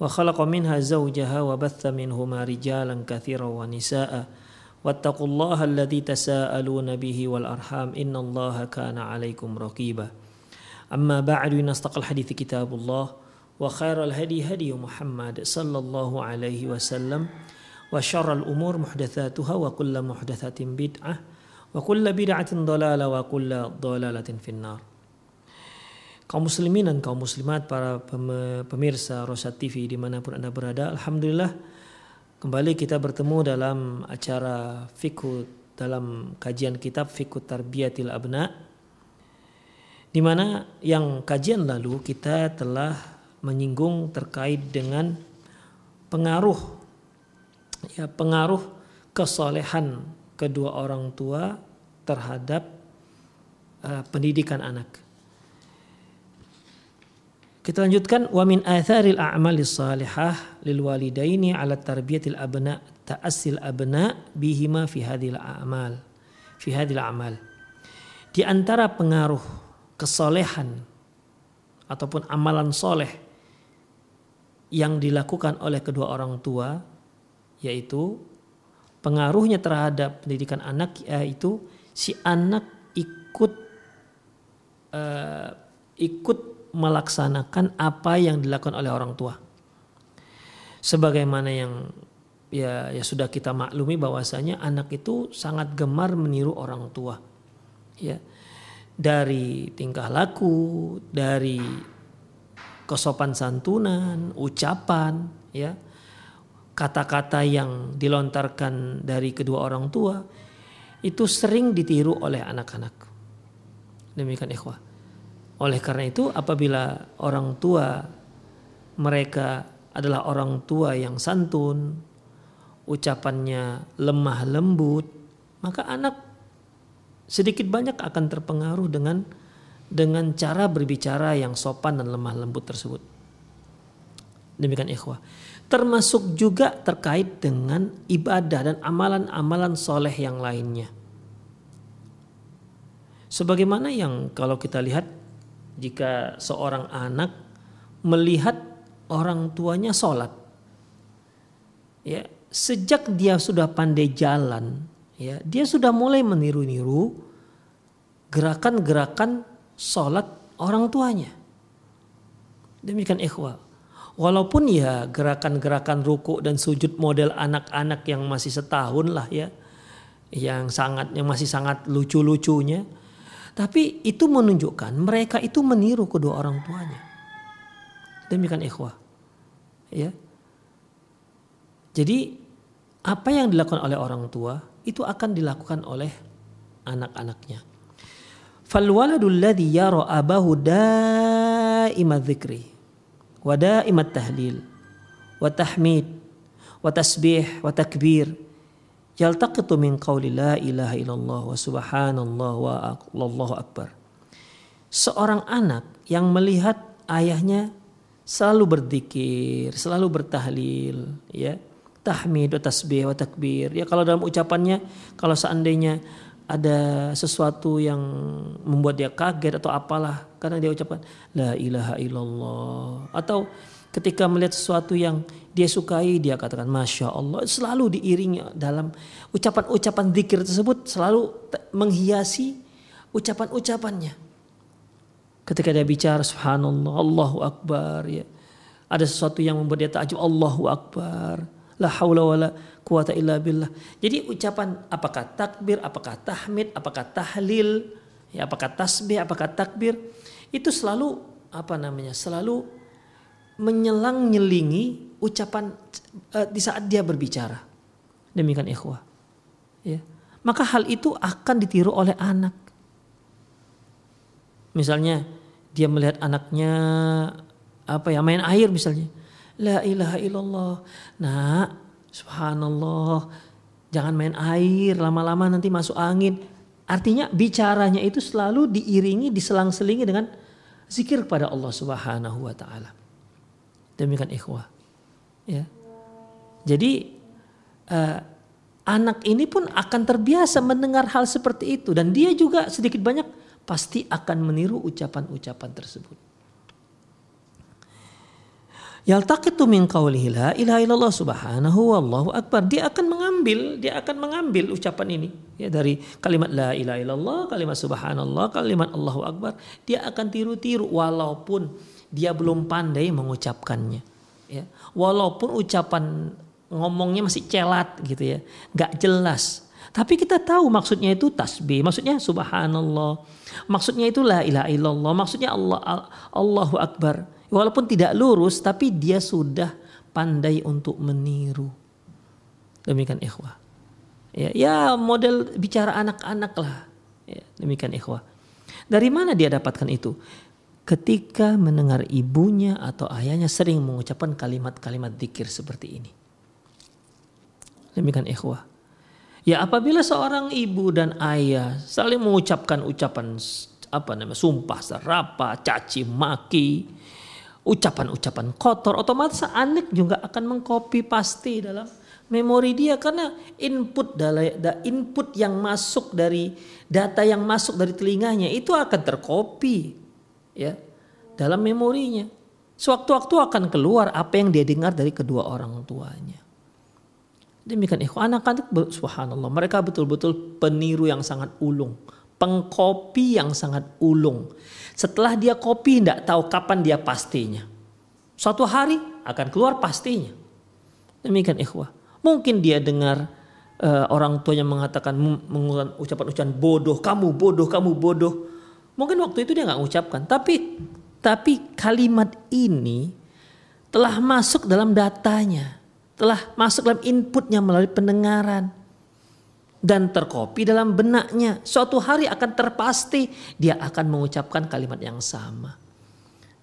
وخلق منها زوجها وبث منهما رجالا كثيرا ونساء. واتقوا الله الذي تساءلون به والأرحام. إن الله كان عليكم رقيبا. أما بعد أصدق الحديث كتاب الله وخير الهدي هدي محمد صلى الله عليه وسلم وشر الأمور محدثاتها وكل محدثة بدعة وكل بدعة ضلالة وكل ضلالة في النار. Kaum muslimin dan kaum muslimat para pemirsa Rosat TV di mana pun anda berada Alhamdulillah kembali kita bertemu dalam acara fikhu dalam kajian kitab fikhu tarbiyatil abna di mana yang kajian lalu kita telah menyinggung terkait dengan pengaruh ya pengaruh kesolehan kedua orang tua terhadap uh, pendidikan anak kita lanjutkan wa min atharil a'malis salihah lil walidaini ala tarbiyatil abna ta'assil abna bihima fi hadhil a'mal fi hadhil a'mal. Di antara pengaruh kesolehan ataupun amalan soleh yang dilakukan oleh kedua orang tua yaitu pengaruhnya terhadap pendidikan anak yaitu si anak ikut uh, ikut melaksanakan apa yang dilakukan oleh orang tua. Sebagaimana yang ya ya sudah kita maklumi bahwasanya anak itu sangat gemar meniru orang tua. Ya. Dari tingkah laku, dari kesopan santunan, ucapan, ya. Kata-kata yang dilontarkan dari kedua orang tua itu sering ditiru oleh anak-anak. Demikian ikhwah. Oleh karena itu apabila orang tua mereka adalah orang tua yang santun, ucapannya lemah lembut, maka anak sedikit banyak akan terpengaruh dengan dengan cara berbicara yang sopan dan lemah lembut tersebut. Demikian ikhwah. Termasuk juga terkait dengan ibadah dan amalan-amalan soleh yang lainnya. Sebagaimana yang kalau kita lihat jika seorang anak melihat orang tuanya sholat ya sejak dia sudah pandai jalan ya dia sudah mulai meniru-niru gerakan-gerakan sholat orang tuanya. Demikian ikhwah walaupun ya gerakan-gerakan ruku dan sujud model anak-anak yang masih setahun lah ya yang sangat yang masih sangat lucu-lucunya tapi itu menunjukkan mereka itu meniru kedua orang tuanya. Demikian ikhwah. Ya. Jadi apa yang dilakukan oleh orang tua itu akan dilakukan oleh anak-anaknya. Fal waladul ladzi yara abahu daimat dzikri wa daimat tahlil wa tahmid wa tasbih wa takbir yaltaqitu min qawli la ilaha illallah wa subhanallah wa allahu akbar. Seorang anak yang melihat ayahnya selalu berzikir, selalu bertahlil, ya, tahmid, wa tasbih, wa takbir. Ya kalau dalam ucapannya, kalau seandainya ada sesuatu yang membuat dia kaget atau apalah karena dia ucapkan la ilaha illallah atau ketika melihat sesuatu yang dia sukai dia katakan masya Allah selalu diiringi dalam ucapan-ucapan zikir tersebut selalu menghiasi ucapan-ucapannya ketika dia bicara subhanallah Allahu akbar ya ada sesuatu yang membuat dia takjub Allahu akbar La haula wala quwata illa billah. Jadi ucapan apakah takbir, apakah tahmid, apakah tahlil, ya apakah tasbih, apakah takbir itu selalu apa namanya? selalu menyelang nyelingi ucapan uh, di saat dia berbicara. Demikian ikhwah. Ya. Maka hal itu akan ditiru oleh anak. Misalnya dia melihat anaknya apa ya main air misalnya La ilaha illallah. Nah, subhanallah. Jangan main air lama-lama nanti masuk angin. Artinya bicaranya itu selalu diiringi, diselang-selingi dengan zikir kepada Allah Subhanahu wa taala. Demikian ikhwah. Ya. Jadi uh, anak ini pun akan terbiasa mendengar hal seperti itu dan dia juga sedikit banyak pasti akan meniru ucapan-ucapan tersebut. Yaltaqitu min qawlihi la ilaha illallah subhanahu akbar. Dia akan mengambil, dia akan mengambil ucapan ini ya dari kalimat la ilaha kalimat subhanallah, kalimat Allahu akbar. Dia akan tiru-tiru walaupun dia belum pandai mengucapkannya. Ya. Walaupun ucapan ngomongnya masih celat gitu ya, nggak jelas. Tapi kita tahu maksudnya itu tasbih, maksudnya subhanallah, maksudnya itu la ilaha illallah, maksudnya Allah Allahu akbar. Walaupun tidak lurus tapi dia sudah pandai untuk meniru. Demikian ikhwah. Ya, ya model bicara anak-anak lah. Ya, demikian ikhwah. Dari mana dia dapatkan itu? Ketika mendengar ibunya atau ayahnya sering mengucapkan kalimat-kalimat dikir seperti ini. Demikian ikhwah. Ya apabila seorang ibu dan ayah saling mengucapkan ucapan apa namanya sumpah serapa, caci maki, ucapan-ucapan kotor, otomatis anak juga akan mengcopy pasti dalam memori dia karena input dari input yang masuk dari data yang masuk dari telinganya itu akan tercopy ya dalam memorinya. Sewaktu-waktu akan keluar apa yang dia dengar dari kedua orang tuanya. Demikian ikhwan anak-anak subhanallah mereka betul-betul peniru yang sangat ulung, pengkopi yang sangat ulung. Setelah dia kopi tidak tahu kapan dia pastinya. Suatu hari akan keluar pastinya. Demikian ikhwah. Mungkin dia dengar uh, orang tuanya mengatakan menggunakan ucapan-ucapan bodoh, kamu bodoh, kamu bodoh. Mungkin waktu itu dia nggak mengucapkan, tapi tapi kalimat ini telah masuk dalam datanya, telah masuk dalam inputnya melalui pendengaran dan terkopi dalam benaknya. Suatu hari akan terpasti dia akan mengucapkan kalimat yang sama.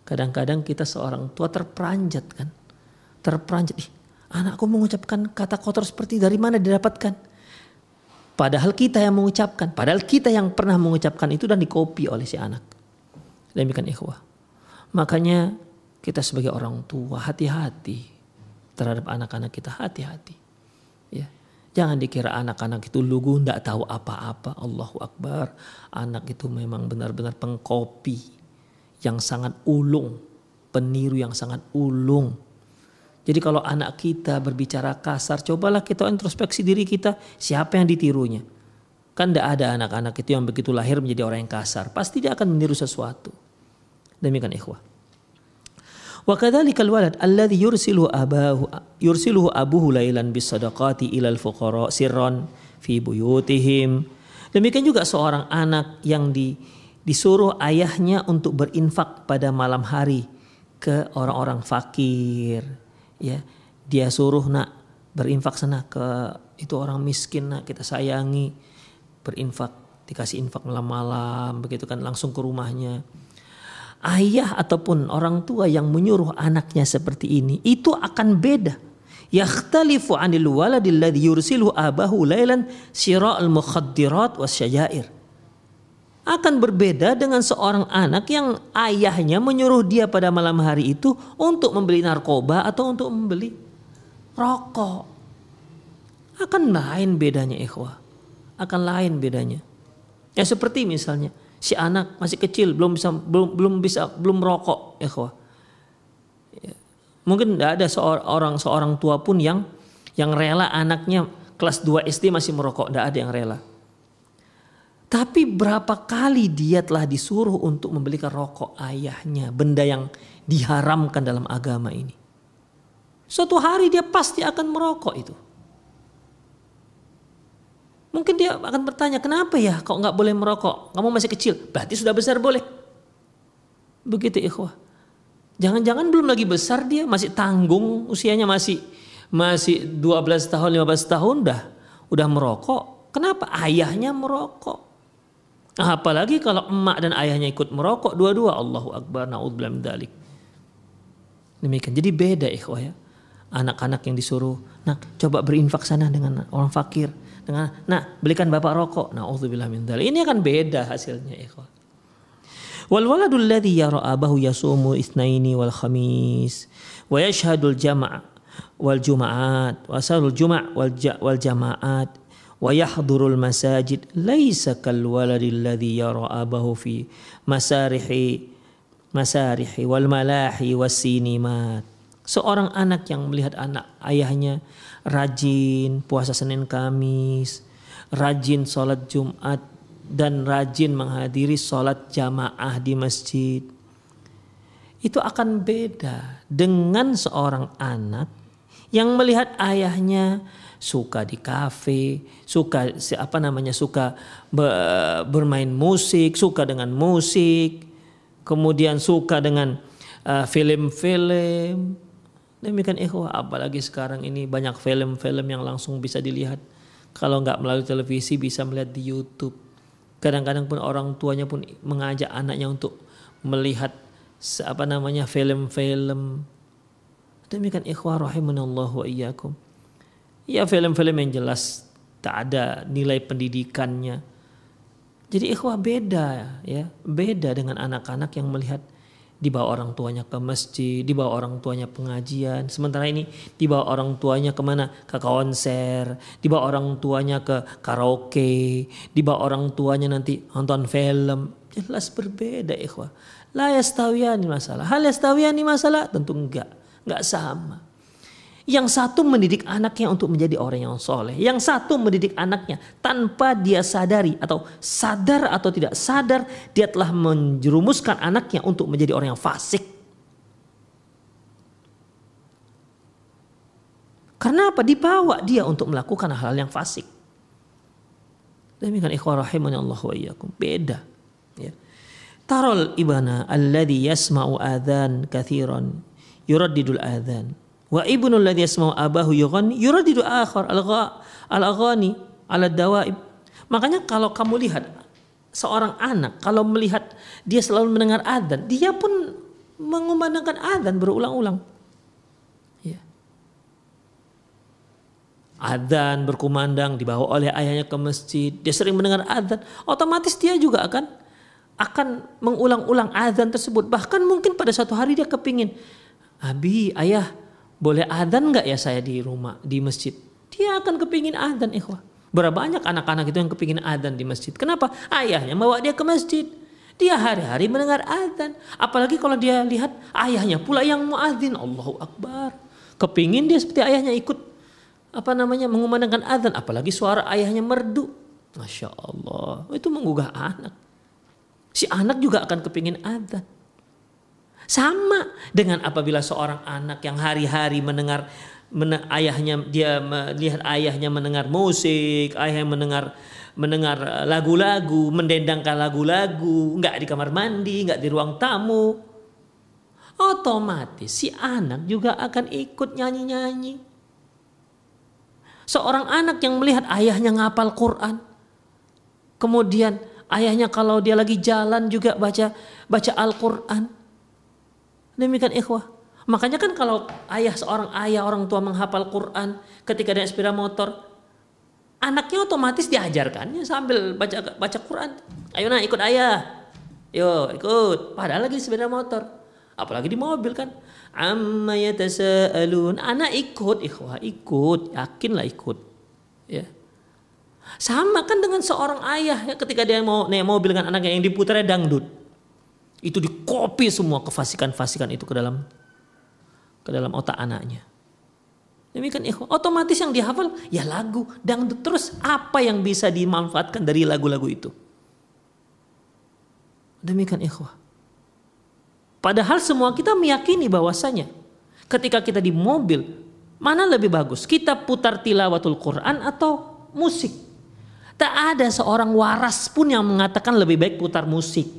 Kadang-kadang kita seorang tua terperanjat kan. Terperanjat. Ih, anakku mengucapkan kata kotor seperti dari mana didapatkan? Padahal kita yang mengucapkan. Padahal kita yang pernah mengucapkan itu dan dikopi oleh si anak. Demikian ikhwah. Makanya kita sebagai orang tua hati-hati terhadap anak-anak kita hati-hati. Ya. Jangan dikira anak-anak itu lugu tidak tahu apa-apa. Allahu Akbar. Anak itu memang benar-benar pengkopi yang sangat ulung. Peniru yang sangat ulung. Jadi kalau anak kita berbicara kasar, cobalah kita introspeksi diri kita. Siapa yang ditirunya? Kan tidak ada anak-anak itu yang begitu lahir menjadi orang yang kasar. Pasti dia akan meniru sesuatu. Demikian ikhwah. Wa kadzalika walad alladhi yursilu abahu yursiluhu abuhu lailan bis sadaqati ilal fuqara sirran fi. Demikian juga seorang anak yang di, disuruh ayahnya untuk berinfak pada malam hari ke orang-orang fakir. Ya, dia suruh nak berinfak sana ke itu orang miskin nak kita sayangi berinfak dikasih infak malam-malam begitu kan langsung ke rumahnya ayah ataupun orang tua yang menyuruh anaknya seperti ini itu akan beda. Yakhtalifu 'anil waladil ladzi yursilu abahu lailan syira'al mukhaddirat wasyajair. Akan berbeda dengan seorang anak yang ayahnya menyuruh dia pada malam hari itu untuk membeli narkoba atau untuk membeli rokok. Akan lain bedanya ikhwah. Akan lain bedanya. Ya seperti misalnya si anak masih kecil belum bisa belum belum bisa belum merokok ya ya. mungkin tidak ada seorang seorang tua pun yang yang rela anaknya kelas 2 SD masih merokok tidak ada yang rela tapi berapa kali dia telah disuruh untuk membelikan rokok ayahnya benda yang diharamkan dalam agama ini Suatu hari dia pasti akan merokok itu. Mungkin dia akan bertanya, kenapa ya kok nggak boleh merokok? Kamu masih kecil, berarti sudah besar boleh. Begitu ikhwah. Jangan-jangan belum lagi besar dia, masih tanggung, usianya masih masih 12 tahun, 15 tahun dah udah merokok. Kenapa? Ayahnya merokok. Apalagi kalau emak dan ayahnya ikut merokok dua-dua Allahu Akbar naudzubillah dalik. Demikian. Jadi beda ikhwah ya. Anak-anak yang disuruh, nah coba berinfak sana dengan orang fakir. Dengan, nah belikan bapak rokok. Naudzubillah min dalik. Ini akan beda hasilnya ikhwah. Wal waladul ladzi yara abahu yasumu itsnaini wal khamis wa yashhadul jama' wal juma'at wa salul juma' wal, wal jama'at wa masajid laisa kal waladil ladzi yara abahu fi masarihi masarihi seorang anak yang melihat anak ayahnya rajin puasa Senin Kamis rajin sholat Jumat dan rajin menghadiri sholat jamaah di masjid. Itu akan beda dengan seorang anak yang melihat ayahnya suka di kafe, suka apa namanya suka bermain musik, suka dengan musik, kemudian suka dengan uh, film-film. Demikian ikhwah, apalagi sekarang ini banyak film-film yang langsung bisa dilihat. Kalau nggak melalui televisi bisa melihat di YouTube. Kadang-kadang pun orang tuanya pun mengajak anaknya untuk melihat apa namanya film-film. Demikian ikhwah rahimanallahu wa iyyakum. Ya film-film yang jelas tak ada nilai pendidikannya. Jadi ikhwah beda ya, beda dengan anak-anak yang melihat dibawa orang tuanya ke masjid, dibawa orang tuanya pengajian. Sementara ini dibawa orang tuanya ke mana? Ke konser, dibawa orang tuanya ke karaoke, dibawa orang tuanya nanti nonton film. Jelas berbeda ikhwah. La yastawiyani masalah. Hal yastawiyani masalah? Tentu enggak. Enggak sama. Yang satu mendidik anaknya untuk menjadi orang yang soleh. Yang satu mendidik anaknya tanpa dia sadari atau sadar atau tidak sadar dia telah menjerumuskan anaknya untuk menjadi orang yang fasik. Karena apa? Dibawa dia untuk melakukan hal, -hal yang fasik. Demikian ikhwah rahimani Allah wa iyyakum. Beda. Ya. Tarol ibana alladhi yasma'u adhan kathiran yuraddidul adhan Wa ibnu alladhi yasma'u abahu yughanni yuradidu akhar al-aghani ala dawaib. Makanya kalau kamu lihat seorang anak kalau melihat dia selalu mendengar adzan, dia pun mengumandangkan adzan berulang-ulang. Ya. Adzan berkumandang dibawa oleh ayahnya ke masjid, dia sering mendengar adzan, otomatis dia juga akan akan mengulang-ulang adzan tersebut. Bahkan mungkin pada suatu hari dia kepingin, Abi, ayah, boleh adzan nggak ya saya di rumah di masjid? Dia akan kepingin adzan ikhwah. Berapa banyak anak-anak itu yang kepingin adzan di masjid? Kenapa? Ayahnya bawa dia ke masjid. Dia hari-hari mendengar adzan. Apalagi kalau dia lihat ayahnya pula yang muadzin. Allahu Akbar. Kepingin dia seperti ayahnya ikut apa namanya mengumandangkan adzan. Apalagi suara ayahnya merdu. Masya Allah. Itu menggugah anak. Si anak juga akan kepingin adzan. Sama dengan apabila seorang anak yang hari-hari mendengar men ayahnya dia melihat ayahnya mendengar musik, ayah mendengar mendengar lagu-lagu, mendendangkan lagu-lagu, nggak di kamar mandi, nggak di ruang tamu, otomatis si anak juga akan ikut nyanyi-nyanyi. Seorang anak yang melihat ayahnya ngapal Quran, kemudian ayahnya kalau dia lagi jalan juga baca baca Al-Quran, Demikian ikhwah. Makanya kan kalau ayah seorang ayah orang tua menghafal Quran ketika ada sepeda motor, anaknya otomatis diajarkannya sambil baca baca Quran. Ayo nah ikut ayah. Yo ikut. Padahal lagi sepeda motor. Apalagi di mobil kan. Amma yatasaalun. Anak ikut, ikhwah ikut, yakinlah ikut. Ya. Sama kan dengan seorang ayah ya, ketika dia mau naik mobil dengan anaknya yang diputarnya dangdut itu dikopi semua kefasikan-fasikan itu ke dalam ke dalam otak anaknya. Demikian ikhwah. Otomatis yang dihafal ya lagu. Dan terus apa yang bisa dimanfaatkan dari lagu-lagu itu? Demikian ikhwah. Padahal semua kita meyakini bahwasanya ketika kita di mobil, mana lebih bagus? Kita putar tilawatul Quran atau musik? Tak ada seorang waras pun yang mengatakan lebih baik putar musik.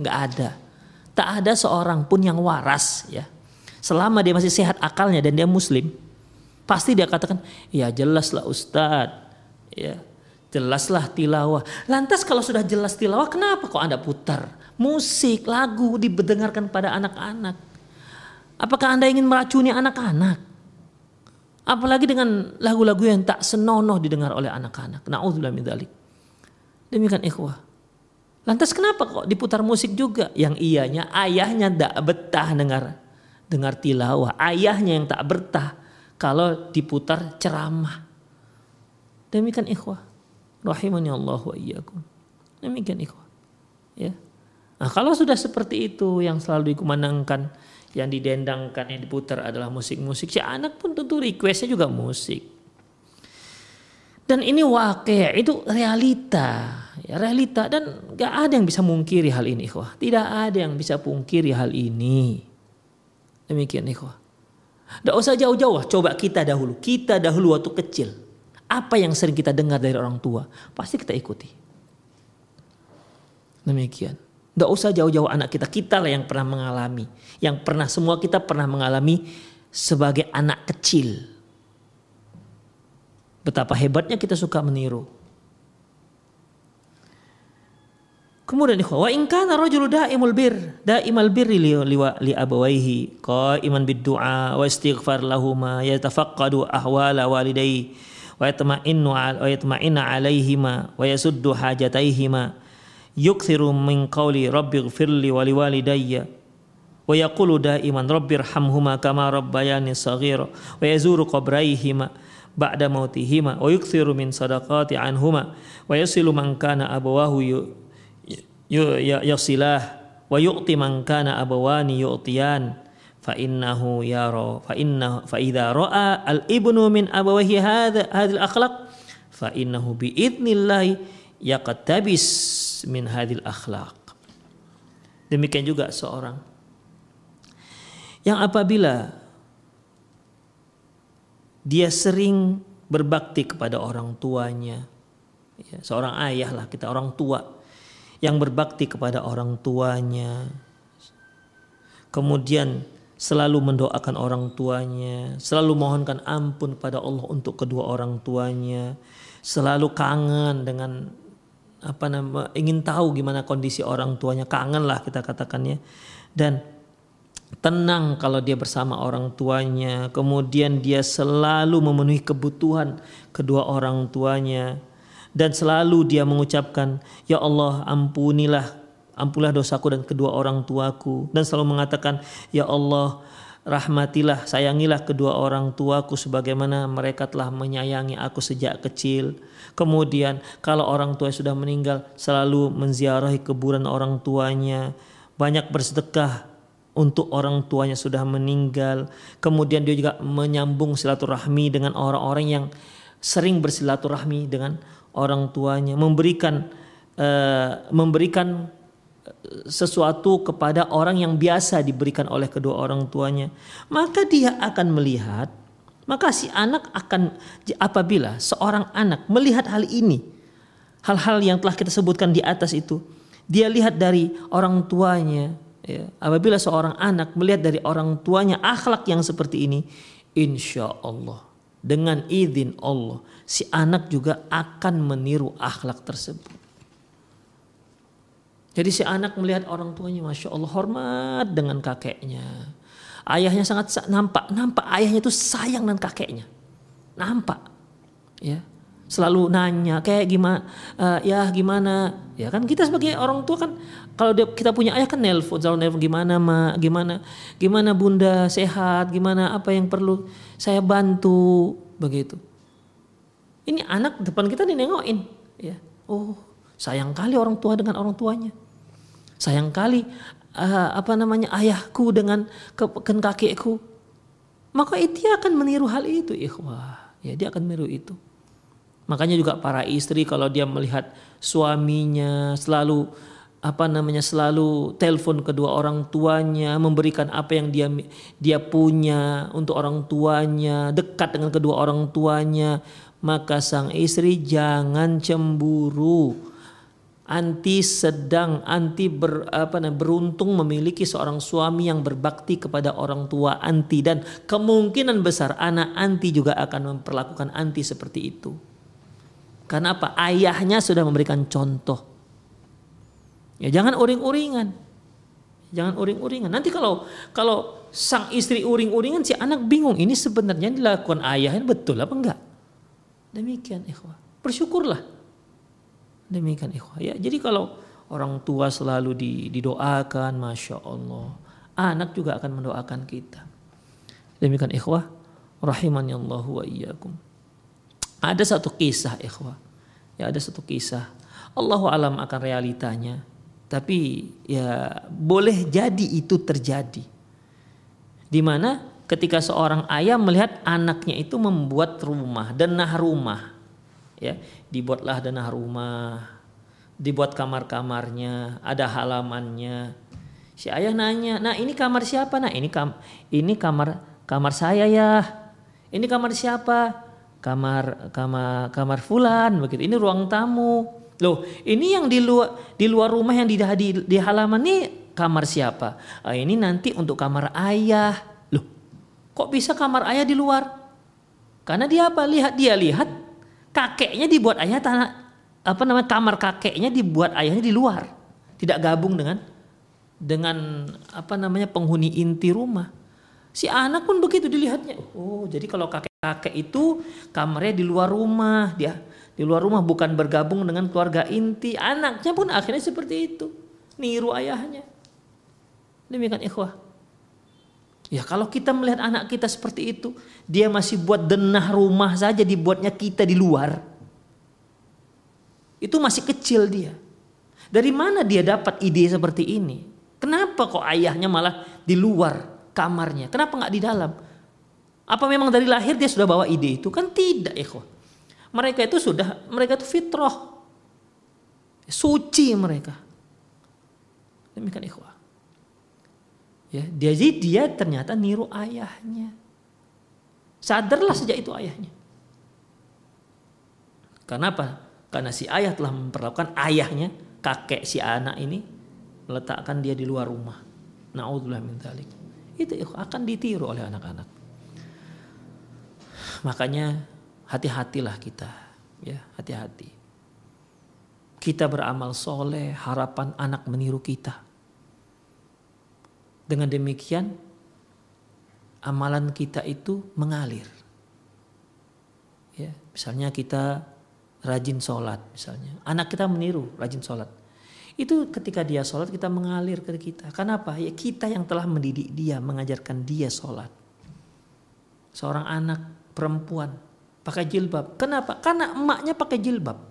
Nggak ada. Tak ada seorang pun yang waras ya. Selama dia masih sehat akalnya dan dia muslim, pasti dia katakan, ya jelaslah Ustadz. Ya, jelaslah tilawah. Lantas kalau sudah jelas tilawah, kenapa kok Anda putar musik, lagu didengarkan pada anak-anak? Apakah Anda ingin meracuni anak-anak? Apalagi dengan lagu-lagu yang tak senonoh didengar oleh anak-anak. Na'udzubillah min. Demikian ikhwah. Lantas kenapa kok diputar musik juga? Yang ianya ayahnya tak betah dengar dengar tilawah. Ayahnya yang tak betah kalau diputar ceramah. Demikian ikhwah. Rahimani Allah wa iyyakum. Demikian ikhwah. Ya. Nah, kalau sudah seperti itu yang selalu dikumandangkan yang didendangkan yang diputar adalah musik-musik si anak pun tentu requestnya juga musik dan ini wakil itu realita ya realita. Dan gak ada yang bisa mungkiri hal ini ikhwah. Tidak ada yang bisa pungkiri hal ini. Demikian ikhwah. Tidak usah jauh-jauh coba kita dahulu. Kita dahulu waktu kecil. Apa yang sering kita dengar dari orang tua? Pasti kita ikuti. Demikian. Tidak usah jauh-jauh anak kita, kita lah yang pernah mengalami. Yang pernah, semua kita pernah mengalami sebagai anak kecil. Betapa hebatnya kita suka meniru. Kemudian wa in kana rajulu daimul bir, daimal birri li, li, li abawaihi qaiman bid du'a wa istighfar lahuma yatafaqqadu ahwala walidayhi wa yatma'innu wa yatma'inna alaihima wa yasuddu hajataihima yukthiru min qawli rabbi gfirli wa liwalidayya wa yaqulu daiman rabbi irhamhuma kama rabbayani saghira wa yazuru qabrayhima ba'da mautihima wa yukthiru min sadaqati anhuma wa yasilu man kana abawahu yasilah. Wa yu'ti man kana abawani yu'tiyan. Fa innahu yara fa inna fa idza ra'a al ibnu min abawahi hadha hadhil akhlaq fa innahu bi idnillahi yaqtabis min hadil akhlak. Demikian juga seorang. Yang apabila dia sering berbakti kepada orang tuanya, ya, seorang ayah lah kita orang tua yang berbakti kepada orang tuanya, kemudian selalu mendoakan orang tuanya, selalu mohonkan ampun pada Allah untuk kedua orang tuanya, selalu kangen dengan apa nama ingin tahu gimana kondisi orang tuanya. Kangen lah kita katakannya dan tenang kalau dia bersama orang tuanya. Kemudian dia selalu memenuhi kebutuhan kedua orang tuanya dan selalu dia mengucapkan ya Allah ampunilah ampunilah dosaku dan kedua orang tuaku. Dan selalu mengatakan ya Allah rahmatilah sayangilah kedua orang tuaku sebagaimana mereka telah menyayangi aku sejak kecil. Kemudian kalau orang tua sudah meninggal selalu menziarahi kuburan orang tuanya. Banyak bersedekah untuk orang tuanya sudah meninggal. Kemudian dia juga menyambung silaturahmi dengan orang-orang yang sering bersilaturahmi dengan orang tuanya memberikan uh, memberikan sesuatu kepada orang yang biasa diberikan oleh kedua orang tuanya, maka dia akan melihat, maka si anak akan apabila seorang anak melihat hal ini, hal-hal yang telah kita sebutkan di atas itu, dia lihat dari orang tuanya, ya, apabila seorang anak melihat dari orang tuanya akhlak yang seperti ini, insya Allah dengan izin Allah si anak juga akan meniru akhlak tersebut. Jadi si anak melihat orang tuanya, masya Allah hormat dengan kakeknya. Ayahnya sangat nampak, nampak ayahnya itu sayang dengan kakeknya, nampak, ya. Selalu nanya kayak gimana, uh, ya gimana, ya kan kita sebagai orang tua kan kalau dia, kita punya ayah kan nelpon, selalu nelpon gimana ma, gimana, gimana bunda sehat, gimana apa yang perlu saya bantu begitu. Ini anak depan kita nengokin, ya. Oh sayang kali orang tua dengan orang tuanya. Sayang kali uh, apa namanya ayahku dengan ke, kakekku. Maka dia akan meniru hal itu, ikhwah. Ya, dia akan meniru itu. Makanya juga para istri kalau dia melihat suaminya selalu apa namanya selalu telepon kedua orang tuanya, memberikan apa yang dia dia punya untuk orang tuanya, dekat dengan kedua orang tuanya, maka sang istri jangan cemburu. Anti sedang, anti ber, apa namanya, beruntung memiliki seorang suami yang berbakti kepada orang tua anti dan kemungkinan besar anak anti juga akan memperlakukan anti seperti itu. Karena apa? Ayahnya sudah memberikan contoh. Ya jangan uring-uringan. Jangan uring-uringan. Nanti kalau kalau sang istri uring-uringan si anak bingung ini sebenarnya dilakukan ayahnya betul apa enggak? Demikian ikhwah. Bersyukurlah. Demikian ikhwah. Ya, jadi kalau orang tua selalu didoakan, masya Allah, anak juga akan mendoakan kita. Demikian ikhwah, rahimani Allah wa iyyakum. Ada satu kisah ikhwah. Ya ada satu kisah. Allahu alam akan realitanya tapi ya boleh jadi itu terjadi. Di mana ketika seorang ayah melihat anaknya itu membuat rumah, denah rumah. Ya, dibuatlah denah rumah, dibuat kamar-kamarnya, ada halamannya. Si ayah nanya, "Nah, ini kamar siapa?" Nah, ini kam ini kamar kamar saya ya. Ini kamar siapa? Kamar kamar kamar fulan begitu. Ini ruang tamu. Loh, ini yang di luar di luar rumah yang di di, di halaman ini kamar siapa? Ah, ini nanti untuk kamar ayah. Loh, kok bisa kamar ayah di luar? Karena dia apa? Lihat dia lihat kakeknya dibuat ayah tanah apa namanya kamar kakeknya dibuat ayahnya di luar. Tidak gabung dengan dengan apa namanya penghuni inti rumah. Si anak pun begitu dilihatnya. Oh, jadi kalau kakek-kakek itu kamarnya di luar rumah, dia di luar rumah bukan bergabung dengan keluarga inti. Anaknya pun akhirnya seperti itu. Niru ayahnya. Demikian ikhwah. Ya kalau kita melihat anak kita seperti itu. Dia masih buat denah rumah saja dibuatnya kita di luar. Itu masih kecil dia. Dari mana dia dapat ide seperti ini? Kenapa kok ayahnya malah di luar kamarnya? Kenapa nggak di dalam? Apa memang dari lahir dia sudah bawa ide itu? Kan tidak ikhwah. Mereka itu sudah, mereka itu fitrah. Suci mereka. Demikian ikhwah. Ya, dia jadi dia ternyata niru ayahnya. Sadarlah sejak itu ayahnya. Karena apa? Karena si ayah telah memperlakukan ayahnya, kakek si anak ini meletakkan dia di luar rumah. Naudzubillah min. Itu akan ditiru oleh anak-anak. Makanya hati-hatilah kita ya hati-hati. Kita beramal soleh harapan anak meniru kita. Dengan demikian amalan kita itu mengalir. Ya misalnya kita rajin sholat misalnya. Anak kita meniru rajin sholat. Itu ketika dia sholat kita mengalir ke kita. Kenapa? Ya kita yang telah mendidik dia mengajarkan dia sholat. Seorang anak perempuan pakai jilbab. Kenapa? Karena emaknya pakai jilbab.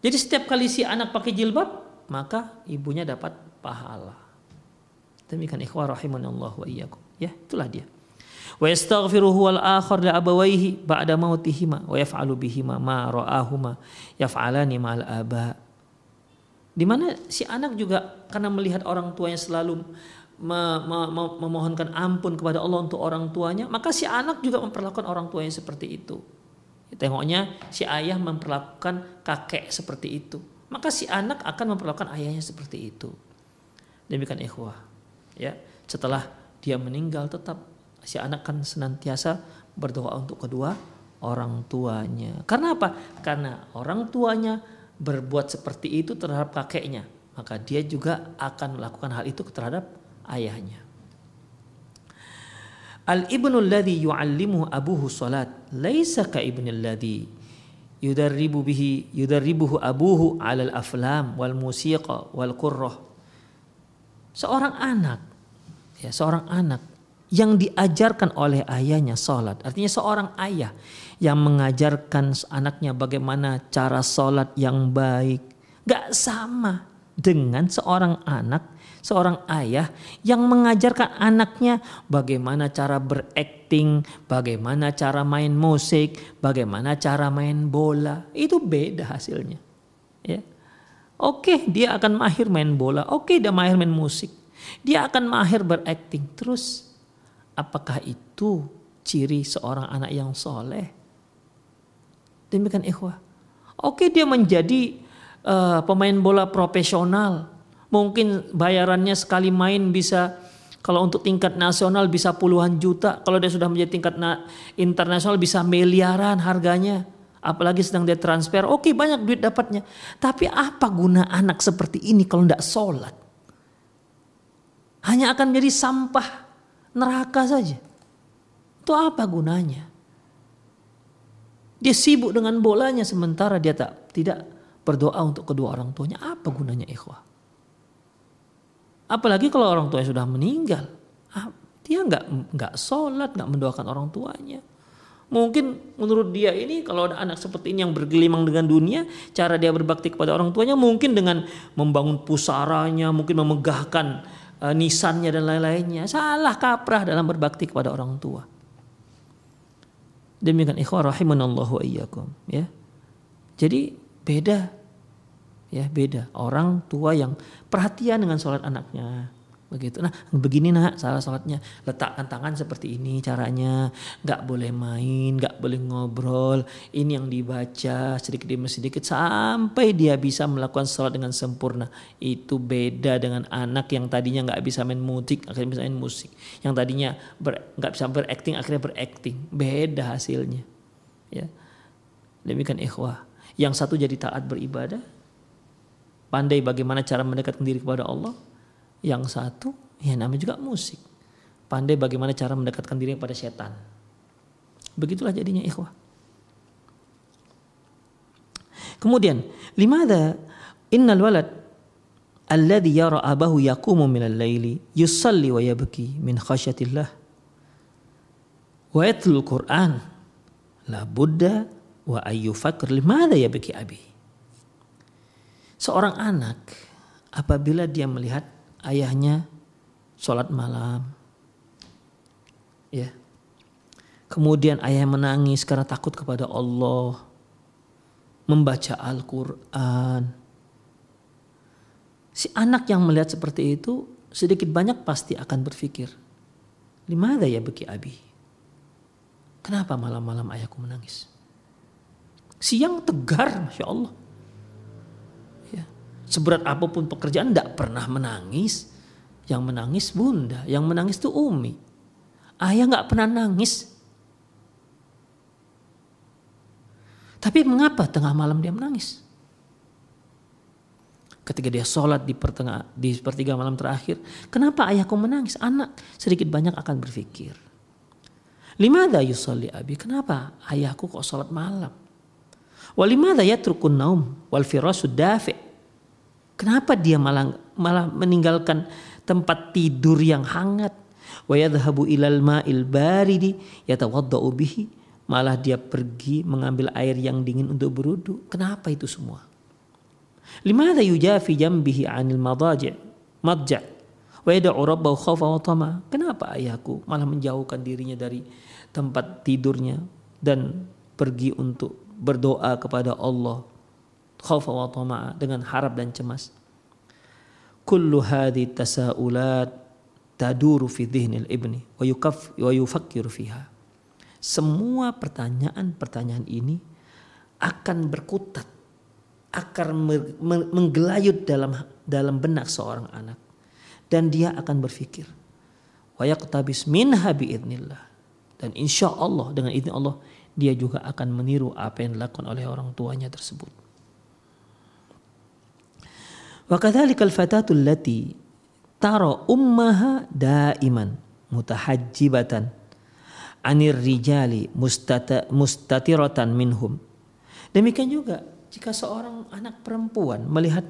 Jadi setiap kali si anak pakai jilbab, maka ibunya dapat pahala. Demikian ikhwah rahimanallah wa iyyakum. Ya, itulah dia. Wa yastaghfiruhu wal akhar li abawayhi ba'da mautihima wa yaf'alu bihima ma ra'ahuma yaf'alani ma'al aba. Di mana si anak juga karena melihat orang tuanya selalu memohonkan ampun kepada Allah untuk orang tuanya, maka si anak juga memperlakukan orang tuanya seperti itu. Tengoknya si ayah memperlakukan kakek seperti itu, maka si anak akan memperlakukan ayahnya seperti itu. Demikian ikhwah. Ya, setelah dia meninggal tetap si anak kan senantiasa berdoa untuk kedua orang tuanya. Karena apa? Karena orang tuanya berbuat seperti itu terhadap kakeknya, maka dia juga akan melakukan hal itu terhadap ayahnya. Al ibnu alladhi yu'allimuhu abuhu salat laisa ka ibnu alladhi yudarribu bihi yudarribuhu abuhu 'ala al-aflam wal musiqa wal qurrah. Seorang anak ya seorang anak yang diajarkan oleh ayahnya salat. Artinya seorang ayah yang mengajarkan anaknya bagaimana cara salat yang baik. Gak sama dengan seorang anak seorang ayah yang mengajarkan anaknya bagaimana cara berakting, bagaimana cara main musik, bagaimana cara main bola. Itu beda hasilnya. Ya. Oke, dia akan mahir main bola. Oke, dia mahir main musik. Dia akan mahir berakting. Terus, apakah itu ciri seorang anak yang soleh? Demikian ikhwah. Oke, dia menjadi uh, pemain bola profesional. Mungkin bayarannya sekali main bisa kalau untuk tingkat nasional bisa puluhan juta. Kalau dia sudah menjadi tingkat internasional bisa miliaran harganya apalagi sedang dia transfer, oke banyak duit dapatnya. Tapi apa guna anak seperti ini kalau tidak sholat? Hanya akan menjadi sampah neraka saja. Itu apa gunanya? Dia sibuk dengan bolanya sementara dia tak tidak berdoa untuk kedua orang tuanya. Apa gunanya ikhwah? Apalagi kalau orang tuanya sudah meninggal. Ah, dia nggak nggak sholat, nggak mendoakan orang tuanya. Mungkin menurut dia ini kalau ada anak seperti ini yang bergelimang dengan dunia, cara dia berbakti kepada orang tuanya mungkin dengan membangun pusaranya, mungkin memegahkan uh, nisannya dan lain-lainnya. Salah kaprah dalam berbakti kepada orang tua. Demikian ikhwah rahimanallahu iyyakum ya. Jadi beda ya beda orang tua yang perhatian dengan sholat anaknya. Begitu. Nah begini nak salah sholatnya. Letakkan tangan seperti ini caranya. Nggak boleh main nggak boleh ngobrol. Ini yang dibaca sedikit demi sedikit sampai dia bisa melakukan sholat dengan sempurna. Itu beda dengan anak yang tadinya nggak bisa main musik akhirnya bisa main musik. Yang tadinya nggak bisa berakting akhirnya berakting. Beda hasilnya. Ya. Demikian ikhwah. Yang satu jadi taat beribadah pandai bagaimana cara mendekatkan diri kepada Allah yang satu ya namanya juga musik. Pandai bagaimana cara mendekatkan diri kepada setan. Begitulah jadinya ikhwah. Kemudian, limada innal walad alladhi yara abahu yaqumu min al-laili yusalli wa yabki min khasyatillah wa yatlul Qur'an la budda wa ayyufakir limada yabki abi. Seorang anak apabila dia melihat ayahnya sholat malam. Ya. Kemudian ayah menangis karena takut kepada Allah. Membaca Al-Quran. Si anak yang melihat seperti itu sedikit banyak pasti akan berpikir. Limada ya beki abi? Kenapa malam-malam ayahku menangis? Siang tegar, Masya Allah. Seberat apa pun pekerjaan tidak pernah menangis. Yang menangis bunda, yang menangis itu umi. Ayah nggak pernah nangis. Tapi mengapa tengah malam dia menangis? Ketika dia sholat di pertengah di sepertiga malam terakhir, kenapa ayahku menangis? Anak sedikit banyak akan berpikir. Lima ada yusolli abi? Kenapa ayahku kok sholat malam? Walimada yatrukun naum wal firasu dafi' Kenapa dia malah malah meninggalkan tempat tidur yang hangat? Wa yadhhabu ilal ma'il baridi yatawaddau bihi. Malah dia pergi mengambil air yang dingin untuk berudu. Kenapa itu semua? Limada yujafi jambihi 'anil madaji' madja' wa yad'u rabbahu khawfa wa tama. Kenapa ayahku malah menjauhkan dirinya dari tempat tidurnya dan pergi untuk berdoa kepada Allah khaufa wa tama'a dengan harap dan cemas. Kullu hadhi tasaulat taduru fi dhihnil ibni wa yukaf wa yufakkir fiha. Semua pertanyaan-pertanyaan ini akan berkutat, akan menggelayut dalam dalam benak seorang anak dan dia akan berpikir wa yaqtabis minha biidnillah dan insya Allah dengan izin Allah dia juga akan meniru apa yang dilakukan oleh orang tuanya tersebut. Wa kadzalikal fatatu allati tara ummaha daiman mutahajjibatan anir rijali mustata, minhum. Demikian juga jika seorang anak perempuan melihat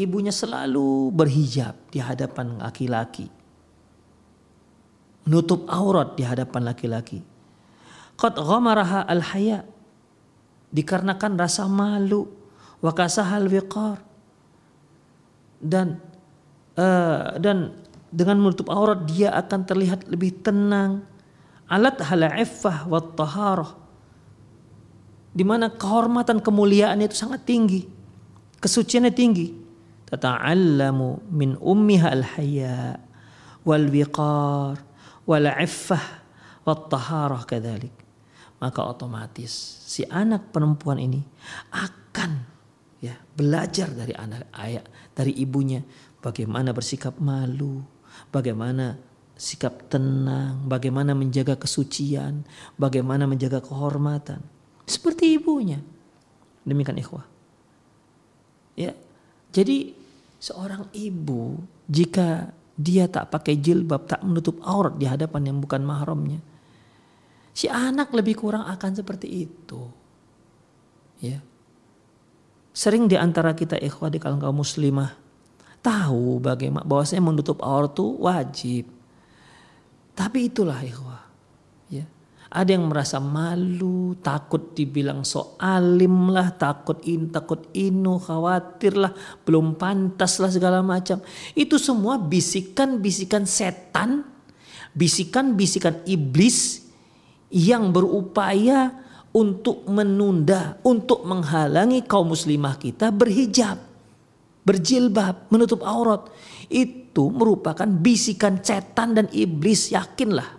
ibunya selalu berhijab di hadapan laki-laki. Menutup aurat di hadapan laki-laki. Qad ghamaraha al-haya. Dikarenakan rasa malu. Wakasahal wiqar dan uh, dan dengan menutup aurat dia akan terlihat lebih tenang. Alat hala'ifah wa taharah. Di mana kehormatan kemuliaan itu sangat tinggi. Kesuciannya tinggi. Tata'allamu min ummiha al-haya wal wiqar wal iffah wat taharah kadzalik maka otomatis si anak perempuan ini akan ya belajar dari anak ayah dari ibunya bagaimana bersikap malu bagaimana sikap tenang bagaimana menjaga kesucian bagaimana menjaga kehormatan seperti ibunya demikian ikhwah ya jadi seorang ibu jika dia tak pakai jilbab tak menutup aurat di hadapan yang bukan mahramnya Si anak lebih kurang akan seperti itu. Ya. Sering di antara kita ikhwah di kalangan kaum muslimah tahu bagaimana bahwasanya menutup aurat itu wajib. Tapi itulah ikhwah. Ya. Ada yang merasa malu, takut dibilang so alim lah, takut in, takut inu, khawatir lah, belum pantas lah segala macam. Itu semua bisikan-bisikan setan, bisikan-bisikan iblis yang berupaya untuk menunda, untuk menghalangi kaum muslimah kita berhijab, berjilbab, menutup aurat. Itu merupakan bisikan setan dan iblis, yakinlah.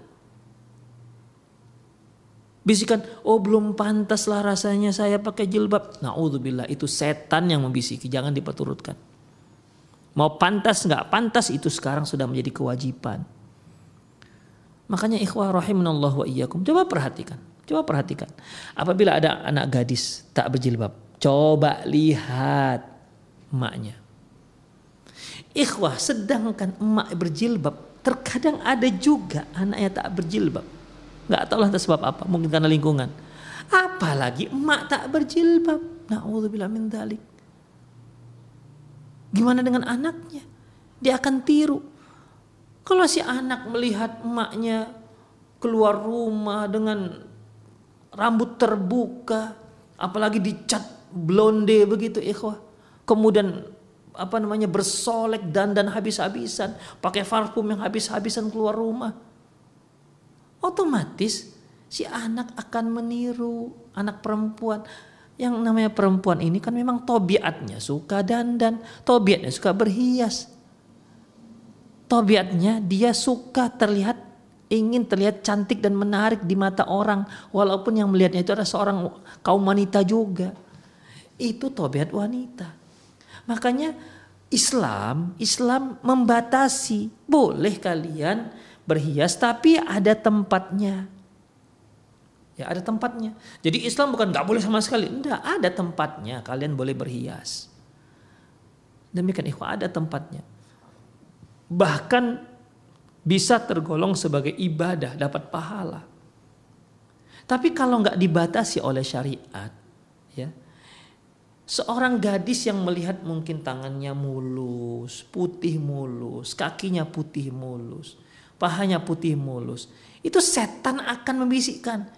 Bisikan, oh belum pantas lah rasanya saya pakai jilbab. Na'udzubillah, itu setan yang membisiki, jangan diperturutkan. Mau pantas nggak pantas itu sekarang sudah menjadi kewajiban. Makanya ikhwah rahimanallah wa iyyakum. Coba perhatikan. Coba perhatikan. Apabila ada anak gadis tak berjilbab, coba lihat emaknya. Ikhwah, sedangkan emak berjilbab, terkadang ada juga anaknya tak berjilbab. Gak tahu lah sebab apa, mungkin karena lingkungan. Apalagi emak tak berjilbab. Na'udzubillah min dalik. Gimana dengan anaknya? Dia akan tiru. Kalau si anak melihat emaknya keluar rumah dengan rambut terbuka, apalagi dicat blonde begitu ikhwah. Kemudian apa namanya bersolek dan dan habis-habisan, pakai parfum yang habis-habisan keluar rumah. Otomatis si anak akan meniru anak perempuan yang namanya perempuan ini kan memang tobiatnya suka dandan, tobiatnya suka berhias tobiatnya dia suka terlihat ingin terlihat cantik dan menarik di mata orang. Walaupun yang melihatnya itu adalah seorang kaum wanita juga. Itu tobiat wanita. Makanya Islam Islam membatasi. Boleh kalian berhias tapi ada tempatnya. Ya ada tempatnya. Jadi Islam bukan nggak boleh sama sekali. Enggak ada tempatnya. Kalian boleh berhias. Demikian ikhwah ada tempatnya. Bahkan bisa tergolong sebagai ibadah, dapat pahala. Tapi kalau nggak dibatasi oleh syariat, ya, seorang gadis yang melihat mungkin tangannya mulus, putih mulus, kakinya putih mulus, pahanya putih mulus, itu setan akan membisikkan,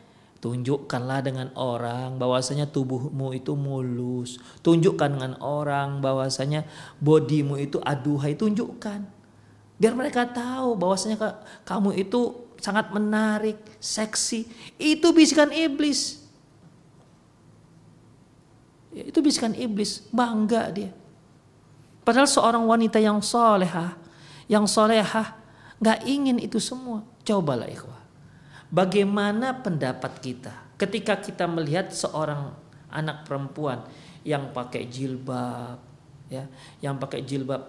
Tunjukkanlah dengan orang bahwasanya tubuhmu itu mulus. Tunjukkan dengan orang bahwasanya bodimu itu aduhai. Tunjukkan. Biar mereka tahu bahwasanya kamu itu sangat menarik, seksi. Itu bisikan iblis. Ya, itu bisikan iblis, bangga dia. Padahal seorang wanita yang solehah, yang solehah, nggak ingin itu semua. Cobalah ikhwah. Bagaimana pendapat kita ketika kita melihat seorang anak perempuan yang pakai jilbab, ya, yang pakai jilbab.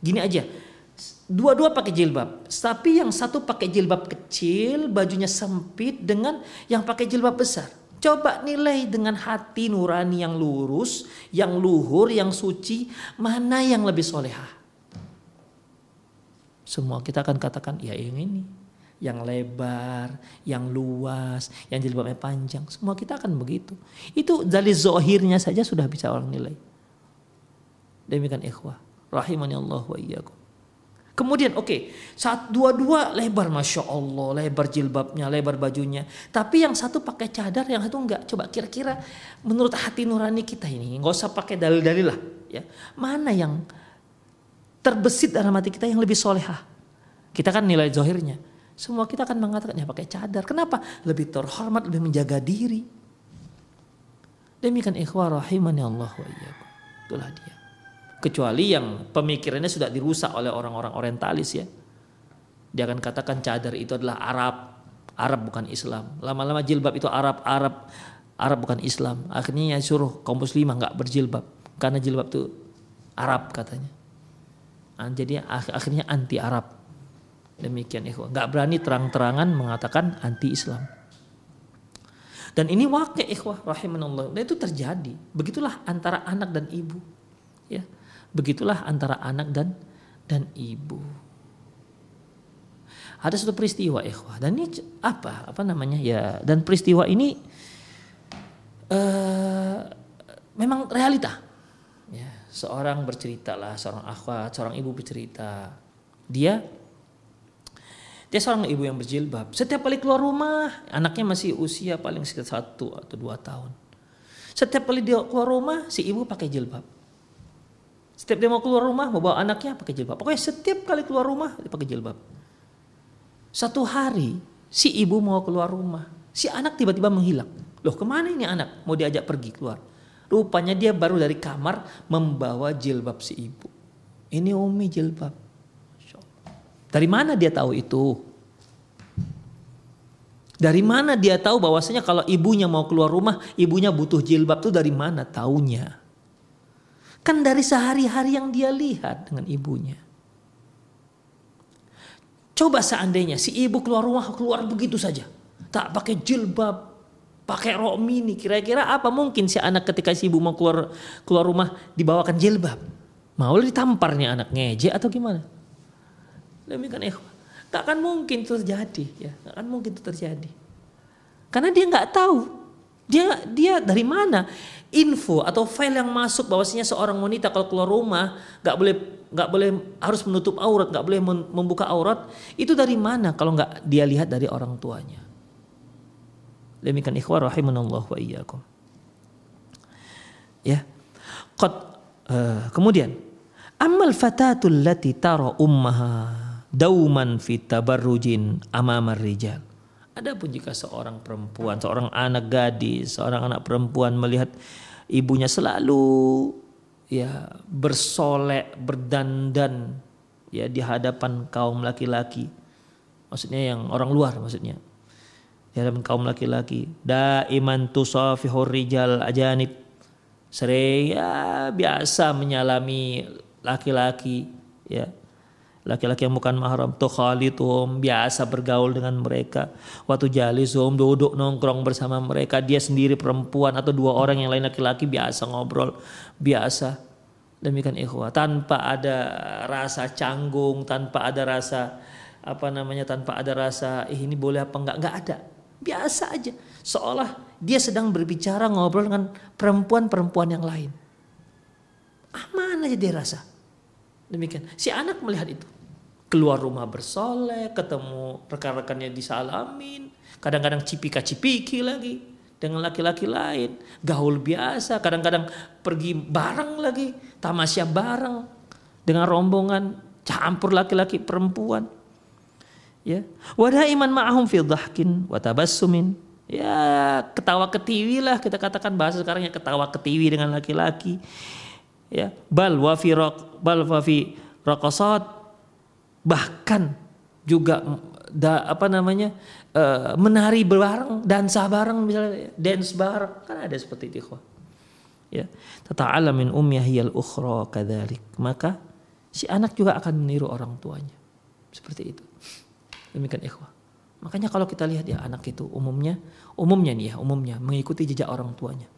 Gini aja, Dua-dua pakai jilbab, tapi yang satu pakai jilbab kecil, bajunya sempit dengan yang pakai jilbab besar. Coba nilai dengan hati nurani yang lurus, yang luhur, yang suci, mana yang lebih solehah? Semua kita akan katakan, ya yang ini. Yang lebar, yang luas, yang jilbabnya panjang. Semua kita akan begitu. Itu dari zohirnya saja sudah bisa orang nilai. Demikian ikhwah. Rahimani Allah wa iyyakum. Kemudian oke, okay, saat dua-dua lebar masya Allah, lebar jilbabnya, lebar bajunya. Tapi yang satu pakai cadar, yang satu enggak. Coba kira-kira menurut hati nurani kita ini, nggak usah pakai dalil-dalil lah. Ya, mana yang terbesit dalam hati kita yang lebih solehah? Kita kan nilai zohirnya. Semua kita akan mengatakan ya pakai cadar. Kenapa? Lebih terhormat, lebih menjaga diri. Demikian ikhwah rahimani Allah wa. Itulah dia. Kecuali yang pemikirannya sudah dirusak oleh orang-orang orientalis ya. Dia akan katakan cadar itu adalah Arab, Arab bukan Islam. Lama-lama jilbab itu Arab, Arab, Arab bukan Islam. Akhirnya suruh kaum muslimah nggak berjilbab karena jilbab itu Arab katanya. Nah, jadi akhirnya anti Arab. Demikian ikhwah. Nggak berani terang-terangan mengatakan anti Islam. Dan ini wakil ikhwah rahimanallah. Dan itu terjadi. Begitulah antara anak dan ibu. Ya. Begitulah antara anak dan dan ibu. Ada satu peristiwa ikhwah dan ini apa apa namanya ya dan peristiwa ini uh, memang realita. Ya, seorang bercerita lah, seorang akhwat, seorang ibu bercerita. Dia dia seorang ibu yang berjilbab. Setiap kali keluar rumah, anaknya masih usia paling sekitar satu atau dua tahun. Setiap kali dia keluar rumah, si ibu pakai jilbab. Setiap dia mau keluar rumah, mau bawa anaknya pakai jilbab. Pokoknya setiap kali keluar rumah, dia pakai jilbab. Satu hari, si ibu mau keluar rumah. Si anak tiba-tiba menghilang. Loh ke mana ini anak? Mau diajak pergi keluar. Rupanya dia baru dari kamar membawa jilbab si ibu. Ini umi jilbab. Dari mana dia tahu itu? Dari mana dia tahu bahwasanya kalau ibunya mau keluar rumah, ibunya butuh jilbab itu dari mana taunya? Kan dari sehari-hari yang dia lihat dengan ibunya. Coba seandainya si ibu keluar rumah keluar begitu saja, tak pakai jilbab, pakai rok mini, kira-kira apa mungkin si anak ketika si ibu mau keluar keluar rumah dibawakan jilbab? Mau ditamparnya anak ngeje atau gimana? Demikian ikhwah. Tak akan mungkin itu terjadi ya. Tak akan mungkin itu terjadi. Karena dia nggak tahu. Dia dia dari mana info atau file yang masuk bahwasanya seorang wanita kalau keluar rumah nggak boleh nggak boleh harus menutup aurat, nggak boleh membuka aurat. Itu dari mana kalau nggak dia lihat dari orang tuanya. Demikian ikhwah rahimanallah wa iyyakum. Ya. Qad, uh, kemudian amal fatatul lati tara ummaha dauman fitabarrujin amamar rijal. Adapun jika seorang perempuan, seorang anak gadis, seorang anak perempuan melihat ibunya selalu ya bersolek, berdandan ya di hadapan kaum laki-laki. Maksudnya yang orang luar maksudnya. Di hadapan kaum laki-laki. Daiman tusafihur rijal ajanib. Sering ya biasa menyalami laki-laki ya laki-laki yang bukan mahram tukhalituhum biasa bergaul dengan mereka. Waktu jalisum duduk nongkrong bersama mereka dia sendiri perempuan atau dua orang yang lain laki-laki biasa ngobrol biasa. Demikian ikhwah tanpa ada rasa canggung tanpa ada rasa apa namanya tanpa ada rasa eh, ini boleh apa enggak? Enggak ada. Biasa aja. Seolah dia sedang berbicara ngobrol dengan perempuan-perempuan yang lain. Aman aja dia rasa. Demikian. Si anak melihat itu keluar rumah bersolek, ketemu rekan-rekannya disalamin, kadang-kadang cipika-cipiki lagi dengan laki-laki lain, gaul biasa, kadang-kadang pergi bareng lagi, tamasya bareng dengan rombongan campur laki-laki perempuan. Ya, wadah iman ma'ahum fi dhahkin wa tabassumin. Ya, ketawa ketiwi lah kita katakan bahasa sekarang ya ketawa ketiwi dengan laki-laki. Ya, bal wa fi bal wa bahkan juga da, apa namanya uh, menari bareng dansa bareng misalnya dance bareng. Kan ada seperti itu ikhwah. Ya. Tata'ala min ummiyah ukhra kadzalik maka si anak juga akan meniru orang tuanya. Seperti itu. Demikian ikhwah. Makanya kalau kita lihat ya anak itu umumnya umumnya nih ya umumnya mengikuti jejak orang tuanya.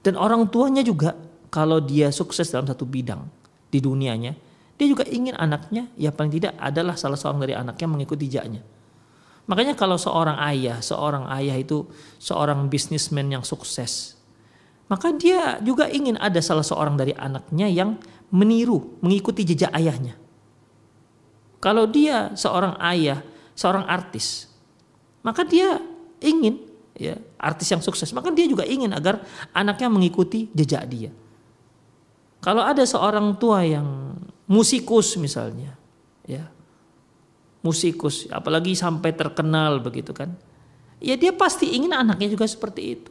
Dan orang tuanya juga kalau dia sukses dalam satu bidang di dunianya dia juga ingin anaknya ya paling tidak adalah salah seorang dari anaknya mengikuti jejaknya. Makanya kalau seorang ayah, seorang ayah itu seorang bisnismen yang sukses, maka dia juga ingin ada salah seorang dari anaknya yang meniru, mengikuti jejak ayahnya. Kalau dia seorang ayah, seorang artis, maka dia ingin ya artis yang sukses, maka dia juga ingin agar anaknya mengikuti jejak dia. Kalau ada seorang tua yang musikus misalnya, ya. Musikus, apalagi sampai terkenal begitu kan. Ya dia pasti ingin anaknya juga seperti itu.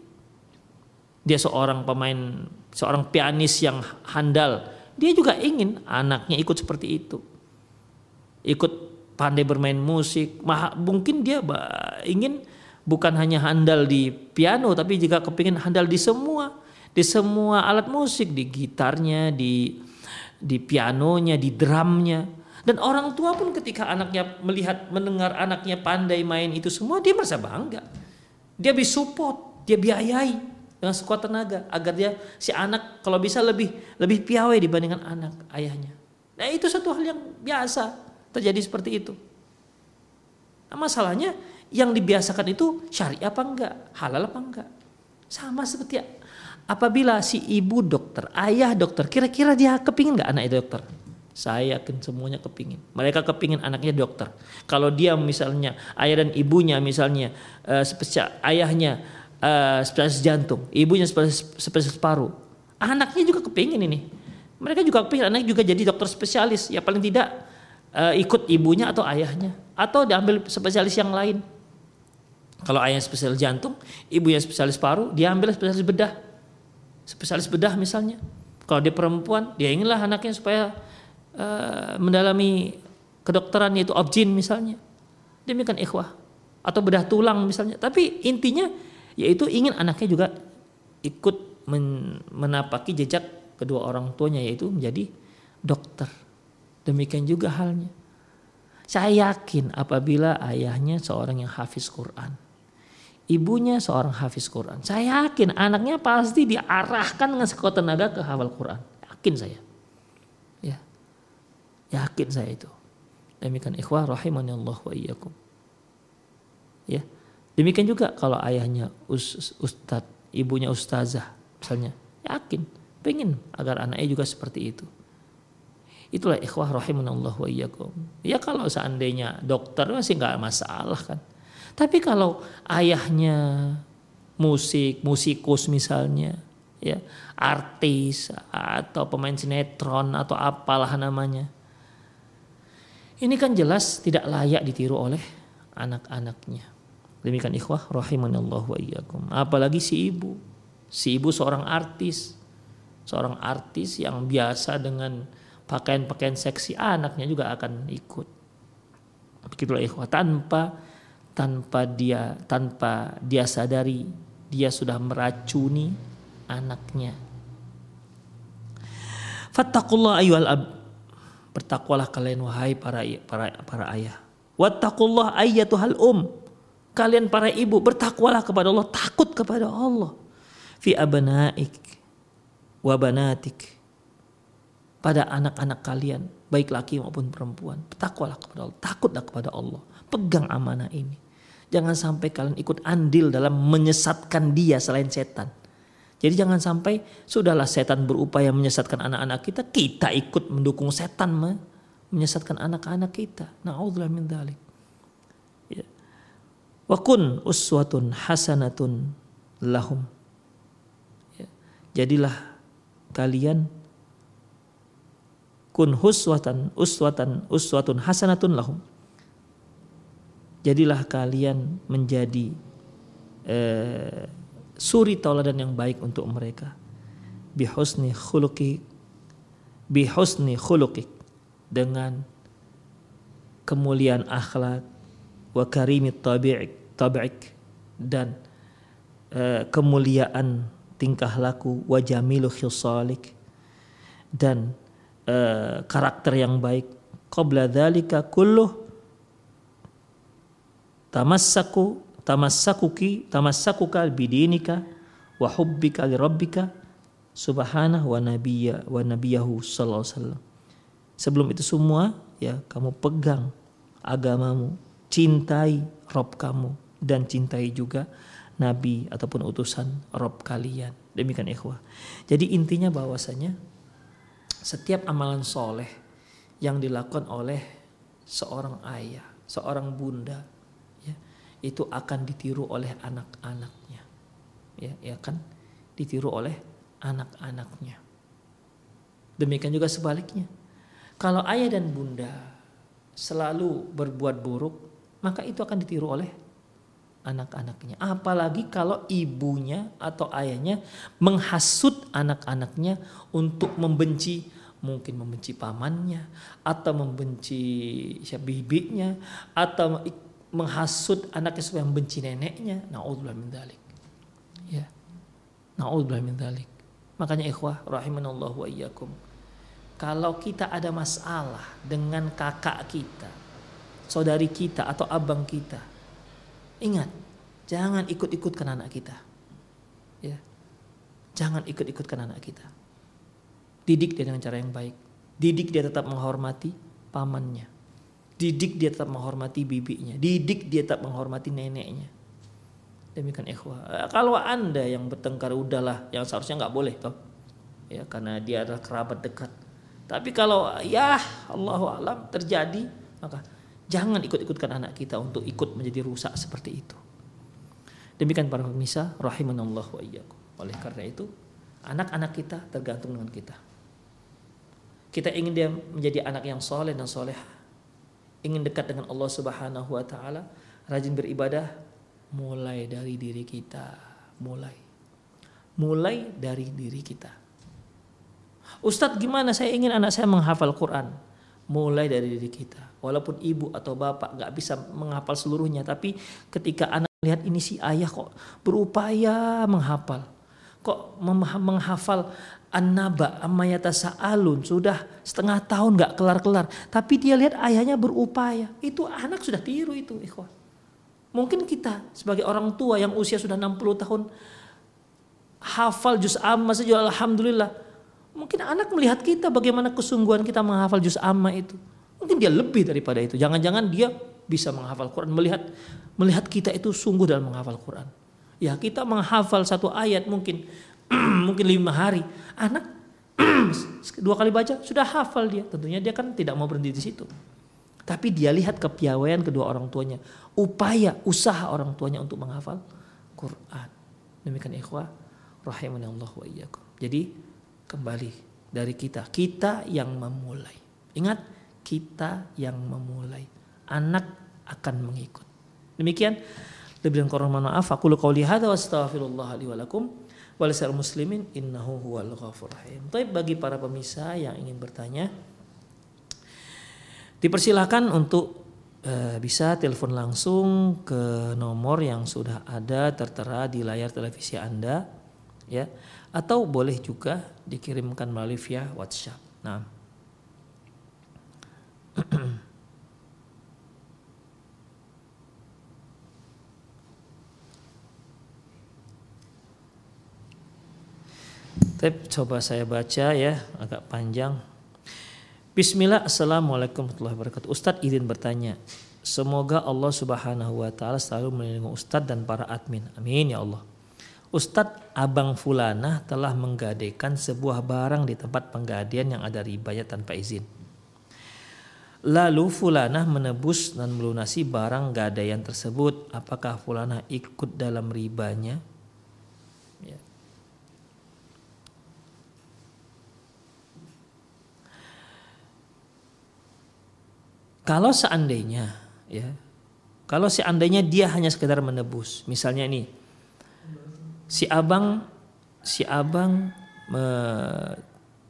Dia seorang pemain, seorang pianis yang handal, dia juga ingin anaknya ikut seperti itu. Ikut pandai bermain musik, mungkin dia ingin bukan hanya handal di piano tapi juga kepingin handal di semua di semua alat musik, di gitarnya, di di pianonya, di drumnya. Dan orang tua pun ketika anaknya melihat mendengar anaknya pandai main itu semua dia merasa bangga. Dia bisa support, dia biayai dengan sekuat tenaga agar dia si anak kalau bisa lebih lebih piawai dibandingkan anak ayahnya. Nah, itu satu hal yang biasa terjadi seperti itu. Nah, masalahnya yang dibiasakan itu syari apa enggak, halal apa enggak. Sama seperti apabila si ibu dokter, ayah dokter, kira-kira dia kepingin nggak anak itu dokter? Saya yakin semuanya kepingin. Mereka kepingin anaknya dokter. Kalau dia misalnya ayah dan ibunya misalnya uh, spesial, ayahnya uh, spesialis jantung, ibunya spesialis, paru, anaknya juga kepingin ini. Mereka juga kepingin anaknya juga jadi dokter spesialis. Ya paling tidak uh, ikut ibunya atau ayahnya atau diambil spesialis yang lain. Kalau ayahnya spesialis jantung, ibunya spesialis paru, dia ambil spesialis bedah. Spesialis bedah misalnya. Kalau dia perempuan, dia inginlah anaknya supaya uh, mendalami kedokteran yaitu objin misalnya. Demikian ikhwah. Atau bedah tulang misalnya. Tapi intinya yaitu ingin anaknya juga ikut men menapaki jejak kedua orang tuanya yaitu menjadi dokter. Demikian juga halnya. Saya yakin apabila ayahnya seorang yang hafiz Quran, ibunya seorang hafiz Quran. Saya yakin anaknya pasti diarahkan dengan sekuat tenaga ke hafal Quran. Yakin saya. Ya. Yakin saya itu. Demikian ikhwah rahimani Allah wa iyyakum. Ya. Demikian juga kalau ayahnya us, ustad, ibunya ustazah misalnya. Yakin, pengen agar anaknya juga seperti itu. Itulah ikhwah rahimahullah wa iyyakum. Ya kalau seandainya dokter masih nggak masalah kan. Tapi kalau ayahnya musik, musikus misalnya, ya, artis atau pemain sinetron atau apalah namanya. Ini kan jelas tidak layak ditiru oleh anak-anaknya. Demikian ikhwah rahimanallah wa iyyakum. Apalagi si ibu. Si ibu seorang artis. Seorang artis yang biasa dengan pakaian-pakaian seksi anaknya juga akan ikut. Begitulah ikhwah tanpa tanpa dia tanpa dia sadari dia sudah meracuni anaknya. Fattakullah ayyuhal ab. Bertakwalah kalian wahai para para para ayah. Wattaqullah ayyatuhal um. Kalian para ibu bertakwalah kepada Allah, takut kepada Allah. Fi abnaik wa banatik. Pada anak-anak kalian, baik laki maupun perempuan. Bertakwalah kepada Allah, takutlah kepada Allah. Pegang amanah ini. Jangan sampai kalian ikut andil dalam menyesatkan dia selain setan. Jadi jangan sampai sudahlah setan berupaya menyesatkan anak-anak kita, kita ikut mendukung setan menyesatkan anak-anak kita. Nauzubillah min dzalik. Ya. Wa kun uswatun hasanatun lahum. Ya. Jadilah kalian kun huswatan uswatan uswatun hasanatun lahum jadilah kalian menjadi eh, suri tauladan yang baik untuk mereka. Bihusni khuluqi bihusni khuluqik. Dengan kemuliaan akhlak wa karimi tabi'ik tabi'ik. Dan eh, kemuliaan tingkah laku wa jamilu khisalik dan eh, karakter yang baik. Qabla dzalika kulluh tamassaku tamassakuki tamassakuka bidinika wa hubbika li rabbika subhanahu wa nabiyya wa nabiyahu sallallahu alaihi wasallam. Sebelum itu semua ya kamu pegang agamamu, cintai Rob kamu dan cintai juga nabi ataupun utusan Rob kalian. Demikian ikhwah. Jadi intinya bahwasanya setiap amalan soleh yang dilakukan oleh seorang ayah, seorang bunda, itu akan ditiru oleh anak-anaknya. Ya, ya kan? Ditiru oleh anak-anaknya. Demikian juga sebaliknya. Kalau ayah dan bunda selalu berbuat buruk, maka itu akan ditiru oleh anak-anaknya. Apalagi kalau ibunya atau ayahnya menghasut anak-anaknya untuk membenci mungkin membenci pamannya atau membenci bibinya atau menghasut anaknya supaya membenci neneknya. Nauzubillah min dzalik. Ya. Nauzubillah min dzalik. Makanya ikhwah rahimanallahu wa iyyakum. Kalau kita ada masalah dengan kakak kita, saudari kita atau abang kita, ingat, jangan ikut-ikutkan anak kita. Ya. Jangan ikut-ikutkan anak kita. Didik dia dengan cara yang baik. Didik dia tetap menghormati pamannya. Didik dia tetap menghormati bibinya. Didik dia tetap menghormati neneknya. Demikian ikhwah. Kalau anda yang bertengkar udahlah, yang seharusnya nggak boleh toh. Ya karena dia adalah kerabat dekat. Tapi kalau ya Allah alam terjadi, maka jangan ikut-ikutkan anak kita untuk ikut menjadi rusak seperti itu. Demikian para pemirsa, rahimanallah wa iyyakum. Oleh karena itu, anak-anak kita tergantung dengan kita. Kita ingin dia menjadi anak yang soleh dan soleh ingin dekat dengan Allah Subhanahu wa taala, rajin beribadah mulai dari diri kita, mulai. Mulai dari diri kita. Ustadz gimana saya ingin anak saya menghafal Quran? Mulai dari diri kita. Walaupun ibu atau bapak nggak bisa menghafal seluruhnya, tapi ketika anak melihat ini si ayah kok berupaya menghafal, kok menghafal An-Naba Ammayata Sa'alun sudah setengah tahun gak kelar-kelar. Tapi dia lihat ayahnya berupaya. Itu anak sudah tiru itu ikhwan. Mungkin kita sebagai orang tua yang usia sudah 60 tahun hafal juz amma saja alhamdulillah. Mungkin anak melihat kita bagaimana kesungguhan kita menghafal juz amma itu. Mungkin dia lebih daripada itu. Jangan-jangan dia bisa menghafal Quran melihat melihat kita itu sungguh dalam menghafal Quran. Ya kita menghafal satu ayat mungkin mungkin lima hari. Anak dua kali baca sudah hafal dia. Tentunya dia kan tidak mau berhenti di situ. Tapi dia lihat kepiawaian kedua orang tuanya, upaya, usaha orang tuanya untuk menghafal Quran. Demikian ikhwah rahimani Allah wa iyyakum. Jadi kembali dari kita, kita yang memulai. Ingat, kita yang memulai. Anak akan mengikut. Demikian lebih dan kurang maaf aku qauli hadza wa astaghfirullah li wa lakum walisal muslimin innahu huwal ghafur rahim. Tapi bagi para pemirsa yang ingin bertanya dipersilahkan untuk e, bisa telepon langsung ke nomor yang sudah ada tertera di layar televisi Anda ya atau boleh juga dikirimkan melalui via WhatsApp. Nah, Tapi coba saya baca ya agak panjang. Bismillah, Assalamualaikum warahmatullahi wabarakatuh. Ustadz izin bertanya. Semoga Allah subhanahu wa ta'ala selalu melindungi Ustadz dan para admin. Amin ya Allah. Ustadz Abang Fulanah telah menggadaikan sebuah barang di tempat penggadian yang ada ribanya tanpa izin. Lalu Fulanah menebus dan melunasi barang gadaian tersebut. Apakah Fulanah ikut dalam ribanya? Kalau seandainya ya, kalau seandainya dia hanya sekedar menebus, misalnya ini si abang si abang me,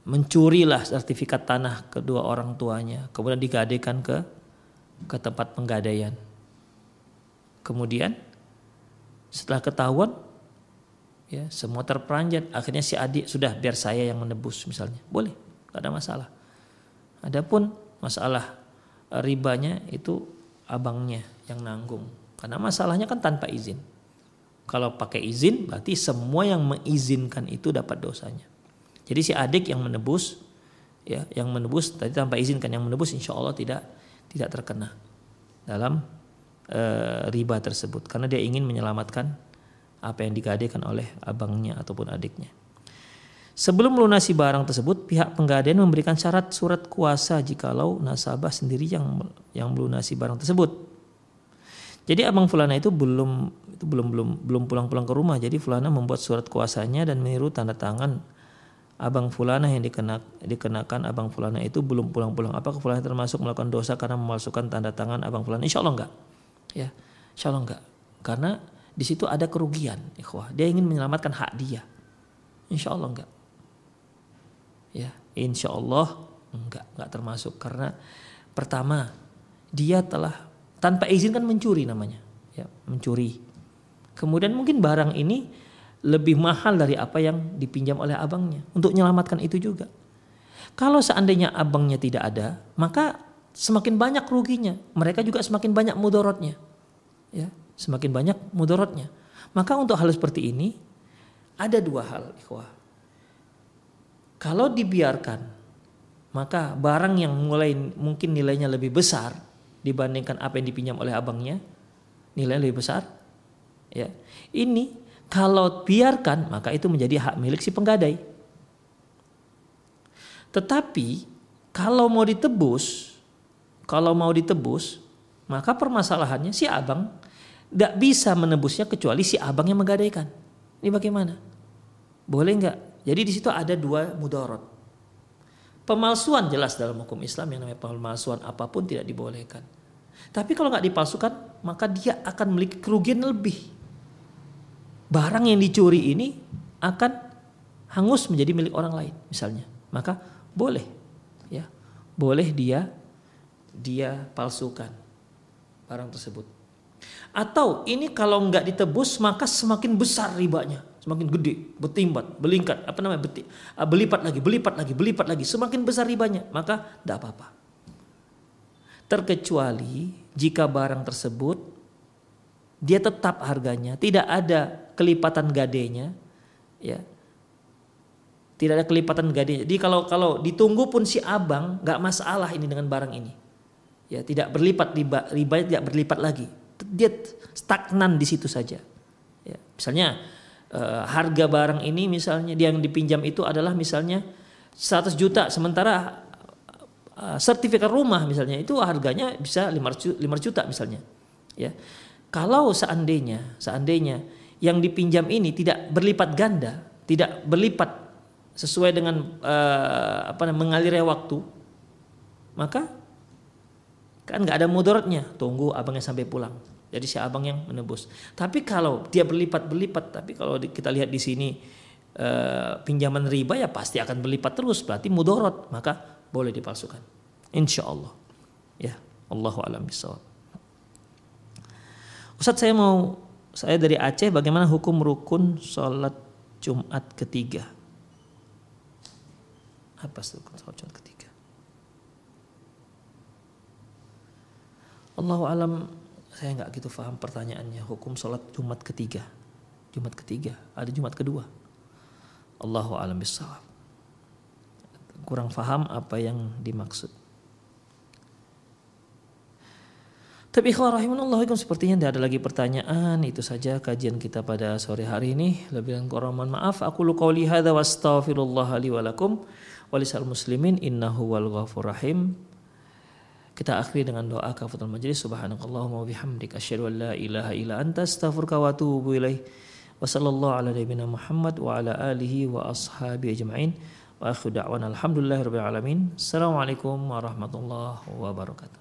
mencurilah sertifikat tanah kedua orang tuanya, kemudian digadaikan ke ke tempat penggadaian. Kemudian setelah ketahuan ya semua terperanjat. Akhirnya si adik sudah biar saya yang menebus misalnya. Boleh tidak ada masalah. Adapun masalah ribanya itu abangnya yang nanggung. Karena masalahnya kan tanpa izin. Kalau pakai izin berarti semua yang mengizinkan itu dapat dosanya. Jadi si adik yang menebus ya yang menebus tadi tanpa izin kan yang menebus insya Allah tidak tidak terkena dalam e, riba tersebut karena dia ingin menyelamatkan apa yang digadaikan oleh abangnya ataupun adiknya. Sebelum melunasi barang tersebut, pihak penggadaian memberikan syarat surat kuasa jikalau nasabah sendiri yang yang melunasi barang tersebut. Jadi abang Fulana itu belum itu belum belum belum pulang-pulang ke rumah. Jadi Fulana membuat surat kuasanya dan meniru tanda tangan abang Fulana yang dikenak, dikenakan abang Fulana itu belum pulang-pulang. Apakah Fulana termasuk melakukan dosa karena memasukkan tanda tangan abang Fulana? Insya Allah enggak. Ya, insya Allah enggak. Karena di situ ada kerugian, ikhwah. Dia ingin menyelamatkan hak dia. Insya Allah enggak ya Insya Allah enggak, enggak termasuk karena pertama dia telah tanpa izin kan mencuri namanya, ya mencuri. Kemudian mungkin barang ini lebih mahal dari apa yang dipinjam oleh abangnya untuk menyelamatkan itu juga. Kalau seandainya abangnya tidak ada, maka semakin banyak ruginya. Mereka juga semakin banyak mudorotnya. Ya, semakin banyak mudorotnya. Maka untuk hal seperti ini ada dua hal, ikhwah. Kalau dibiarkan, maka barang yang mulai mungkin nilainya lebih besar dibandingkan apa yang dipinjam oleh abangnya, nilai lebih besar. Ya. Ini kalau biarkan maka itu menjadi hak milik si penggadai. Tetapi kalau mau ditebus, kalau mau ditebus, maka permasalahannya si abang tidak bisa menebusnya kecuali si abang yang menggadaikan. Ini bagaimana? Boleh nggak jadi di situ ada dua mudarat. Pemalsuan jelas dalam hukum Islam yang namanya pemalsuan apa pun tidak dibolehkan. Tapi kalau nggak dipalsukan, maka dia akan memiliki kerugian lebih. Barang yang dicuri ini akan hangus menjadi milik orang lain, misalnya. Maka boleh, ya, boleh dia dia palsukan barang tersebut. Atau ini kalau nggak ditebus maka semakin besar ribanya semakin gede, bertimbat, belingkat, apa namanya, beti, ah, belipat lagi, belipat lagi, belipat lagi, semakin besar ribanya, maka tidak apa-apa. Terkecuali jika barang tersebut dia tetap harganya, tidak ada kelipatan gadenya, ya, tidak ada kelipatan gadenya. Jadi kalau kalau ditunggu pun si abang nggak masalah ini dengan barang ini, ya tidak berlipat riba, riba tidak berlipat lagi, dia stagnan di situ saja. Ya, misalnya uh, harga barang ini misalnya yang dipinjam itu adalah misalnya 100 juta. Sementara uh, sertifikat rumah misalnya itu harganya bisa 500 juta misalnya ya. Kalau seandainya seandainya yang dipinjam ini tidak berlipat ganda tidak berlipat sesuai dengan uh, apa mengalirnya waktu maka kan nggak ada mudaratnya tunggu abangnya sampai pulang jadi si abang yang menebus. Tapi kalau dia berlipat-berlipat, tapi kalau kita lihat di sini uh, pinjaman riba ya pasti akan berlipat terus. Berarti mudorot, maka boleh dipalsukan. Insya Allah. Ya, Allahu alam bisawab. Ustaz saya mau saya dari Aceh bagaimana hukum rukun sholat Jumat ketiga? Apa rukun sholat Jumat ketiga? Allahu alam saya nggak gitu paham pertanyaannya. Hukum sholat Jumat ketiga. Jumat ketiga. Ada Jumat kedua. Allahu alam bisawab kurang paham apa yang dimaksud. Tapi ikhwah rahimanallahu sepertinya tidak ada lagi pertanyaan. Itu saja kajian kita pada sore hari ini. Lebih kurang mohon maaf. Aku lu qauli hadza wa astaghfirullah li wa lakum. Muslimin innahu wal ghafur rahim kita akhiri dengan doa kafatul majlis subhanakallahumma wa bihamdika asyhadu an la ilaha illa anta astaghfiruka wa atubu ilaih. Wa sallallahu ala nabiyyina Muhammad wa ala alihi wa ashabi ajma'in. Wa akhiru da'wana alhamdulillahi rabbil alamin. Assalamualaikum warahmatullahi wabarakatuh.